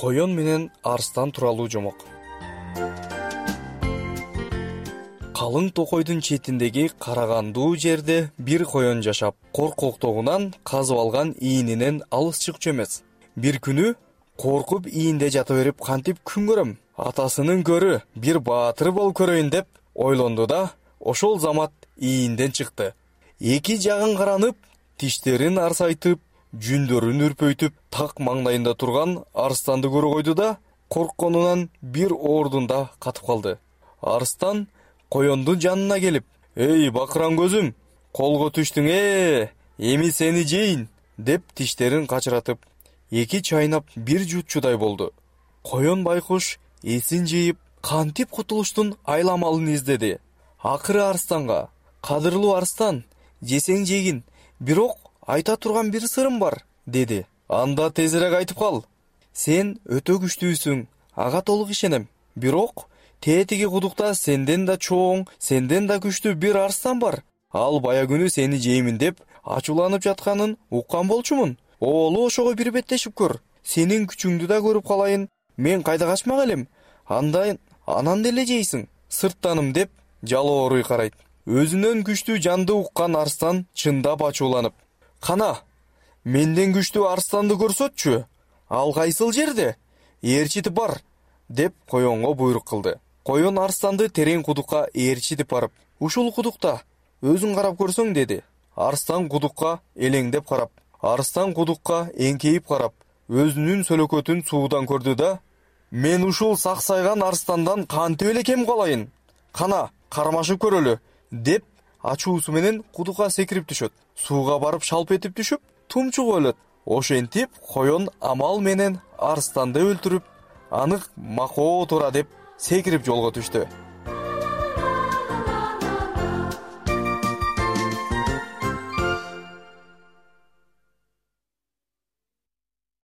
коен менен арстан тууралуу жомок. Калың токойдун четиндеги карагандуу жерде бир коен жашап коркоктугунан казып алган ийнинен алыс чыкчу эмес. Бир күнү коркуп иинде жата берип кантип күн көрөм? Атасынын көрү бир баатыр болуп көрөйүн деп ойлонду да ошол замат ийинден чыкты. Эки жагын каранып тиштерин арсайтып жүндөрүн үрпөйтүп так маңдайында турган арстанды көрө койду да коркконунан бир оордунда катып калды. Арстан коендун жанына келип эй бакыран көзүм колго түштүң э эми сени жейин! деп тиштерин качыратып эки чайнап бир жутчудай болду. Коен байкуш эсин жыйып кантип кутулуштун айламалын издеди. Акыры арстанга кадырлуу арстан жесең жегин бирок айта турган бир сырым бар деди. Анда тезирээк айтып кал. Сен өтө күчтүүсүң ага толук ишенем. Бирок тетиги кудукта сенден да чоң сенден да күчтүү бир арстан бар. Ал бая күнү сени жеймин деп ачууланып жатканын уккан болчумун. Оболу ошого бир беттешип көр. Сенин күчүңдү да көрүп калайын. Мен кайда качмак элем? Андан анан деле жейсиң. Сырттаным деп жалооруй карайт. Өзүнөн күчтүү жанды уккан арстан чындап ачууланып кана менден күчтүү арстанды көрсөтчү. Ал кайсыл жерде? Ээрчитип бар деп коенго буйрук кылды. Коен арстанды терең кудукка ээрчитип барып ушул кудукта өзүң карап көрсөң деди. Арстан кудукка элеңдеп карап арстан кудукка эңкейип карап өзүнүн сөлөкөтүн суудан көрдү да мен ушул саксайган арстандан кантип эле кем калайын кана кармашып көрөлү деп ачуусу менен кудукка секирип түшөт. Сууга барып шалп этип түшүп тумчугуп өлөт ошентип коен амал менен арстанды өлтүрүп аны макоо туура деп секирип жолго түштү